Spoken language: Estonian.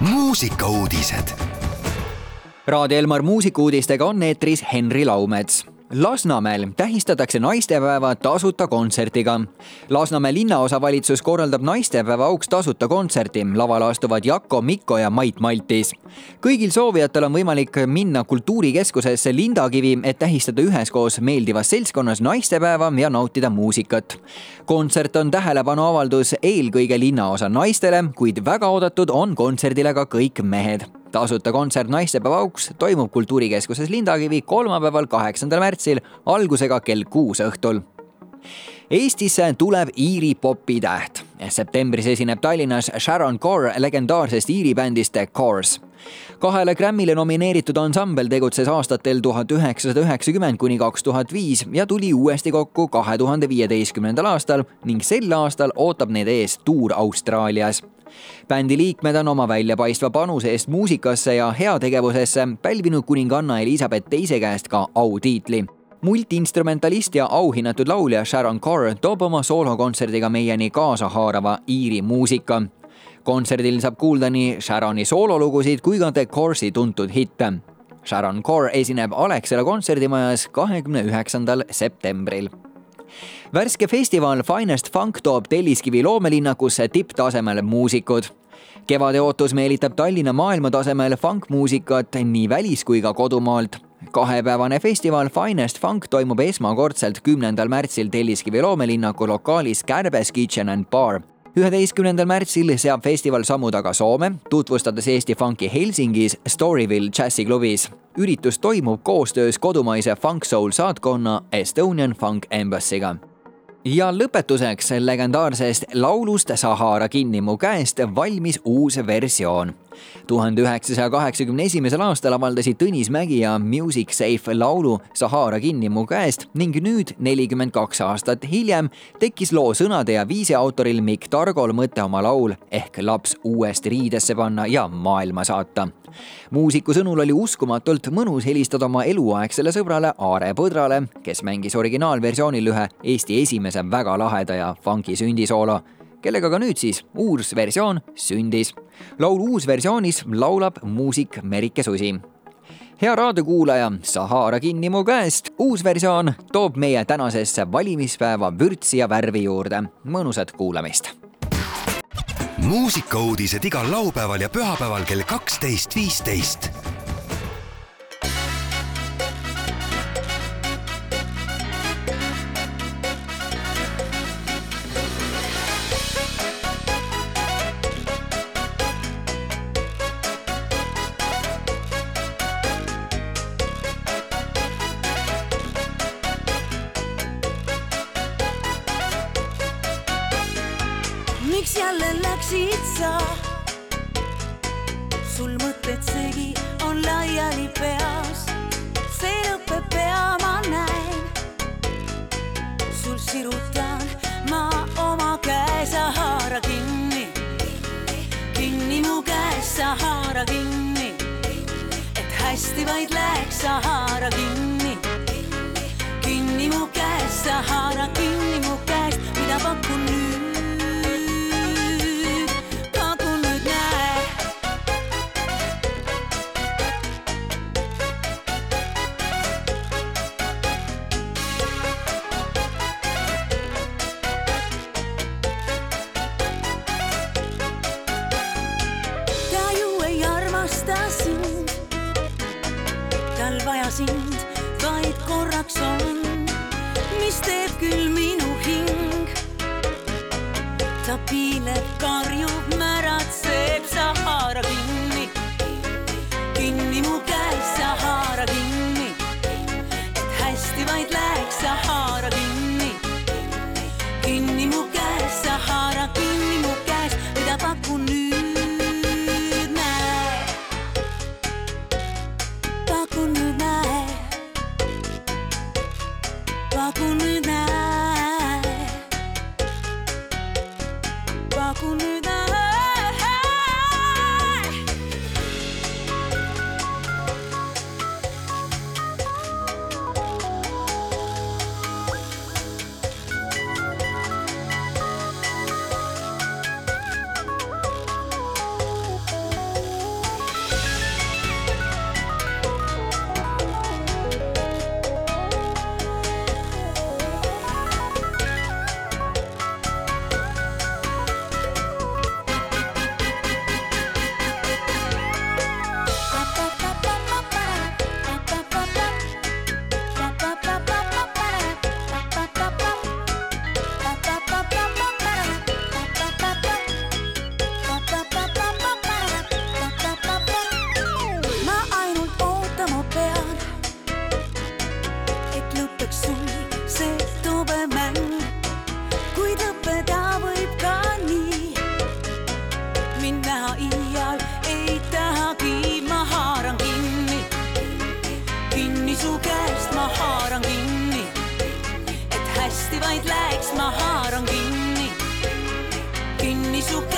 muusikauudised. Raadio Elmar muusikuudistega on eetris Henri Laumets Lasnamäel tähistatakse naistepäeva tasuta kontsertiga. Lasnamäe linnaosavalitsus korraldab naistepäeva auks tasuta kontserti. lavale astuvad Jakko Mikko ja Mait Maltis. kõigil soovijatel on võimalik minna kultuurikeskusesse Lindakivi, et tähistada üheskoos meeldivas seltskonnas naistepäeva ja nautida muusikat. kontsert on tähelepanuavaldus eelkõige linnaosa naistele, kuid väga oodatud on kontserdile ka kõik mehed tasuta kontsert naistepäeva auks toimub Kultuurikeskuses Lindakivi kolmapäeval, kaheksandal märtsil algusega kell kuus õhtul. Eestisse tuleb Iiri popitäht. Septembris esineb Tallinnas Sharon Corr legendaarsest Iiri bändist The Corrs. kahele Grammy'le nomineeritud ansambel tegutses aastatel tuhat üheksasada üheksakümmend kuni kaks tuhat viis ja tuli uuesti kokku kahe tuhande viieteistkümnendal aastal ning sel aastal ootab neid ees tuur Austraalias bändi liikmed on oma väljapaistva panuse eest muusikasse ja heategevusesse pälvinud kuninganna Elizabeth teise käest ka autiitli multiinstrumentalist ja auhinnatud laulja Sharon Carr toob oma soolokontserdiga meieni kaasahaarava Iiri muusika. kontserdil saab kuulda nii Sharoni soololugusid kui ka The Course'i tuntud hitte. Sharon Carr esineb Alexela kontserdimajas kahekümne üheksandal septembril värske festival Finest Funk toob Telliskivi loomelinnakusse tipptasemel muusikud. kevade ootus meelitab Tallinna maailmatasemel funkmuusikat nii välis kui ka kodumaalt kahepäevane festival Finest Funk toimub esmakordselt kümnendal märtsil Telliskivi loomelinnaku lokaalis Kärbes Kitchen and Bar. üheteistkümnendal märtsil seab festival sammu taga Soome, tutvustades Eesti funki Helsingis Storyville džässiklubis. üritus toimub koostöös kodumaise Funk Soul saatkonna Estonian Funk Embassy'ga. ja lõpetuseks legendaarsest laulust Sahara kinni mu käest valmis uus versioon tuhande üheksasaja kaheksakümne esimesel aastal avaldasid Tõnis Mägi ja Music Safe laulu Sahara kinni mu käest ning nüüd, nelikümmend kaks aastat hiljem, tekkis loo sõnade ja viisi autoril Mikk Targol mõte oma laul ehk laps uuesti riidesse panna ja maailma saata. muusiku sõnul oli uskumatult mõnus helistada oma eluaegsele sõbrale Aare Põdrale, kes mängis originaalversioonil ühe Eesti esimese väga laheda ja funki sündisoolo kellega ka nüüd siis uus versioon sündis. laulu uusversioonis laulab muusik Merike Susi. hea raadiokuulaja, sa haara kinni mu käest, uus versioon toob meie tänasesse valimispäeva vürtsi ja värvi juurde. mõnusat kuulamist. muusikauudised igal laupäeval ja pühapäeval kell kaksteist, viisteist läksid sa? sul mõtted segi on laiali peas, see lõpeb pea, ma näen. sul sirutan ma oma käe, sa haara kinni, kinni mu käes, sa haara kinni, et hästi vaid läheks, sa haara kinni peanut corn hästi vaid läheks, ma haaran kinni. kinni su käest,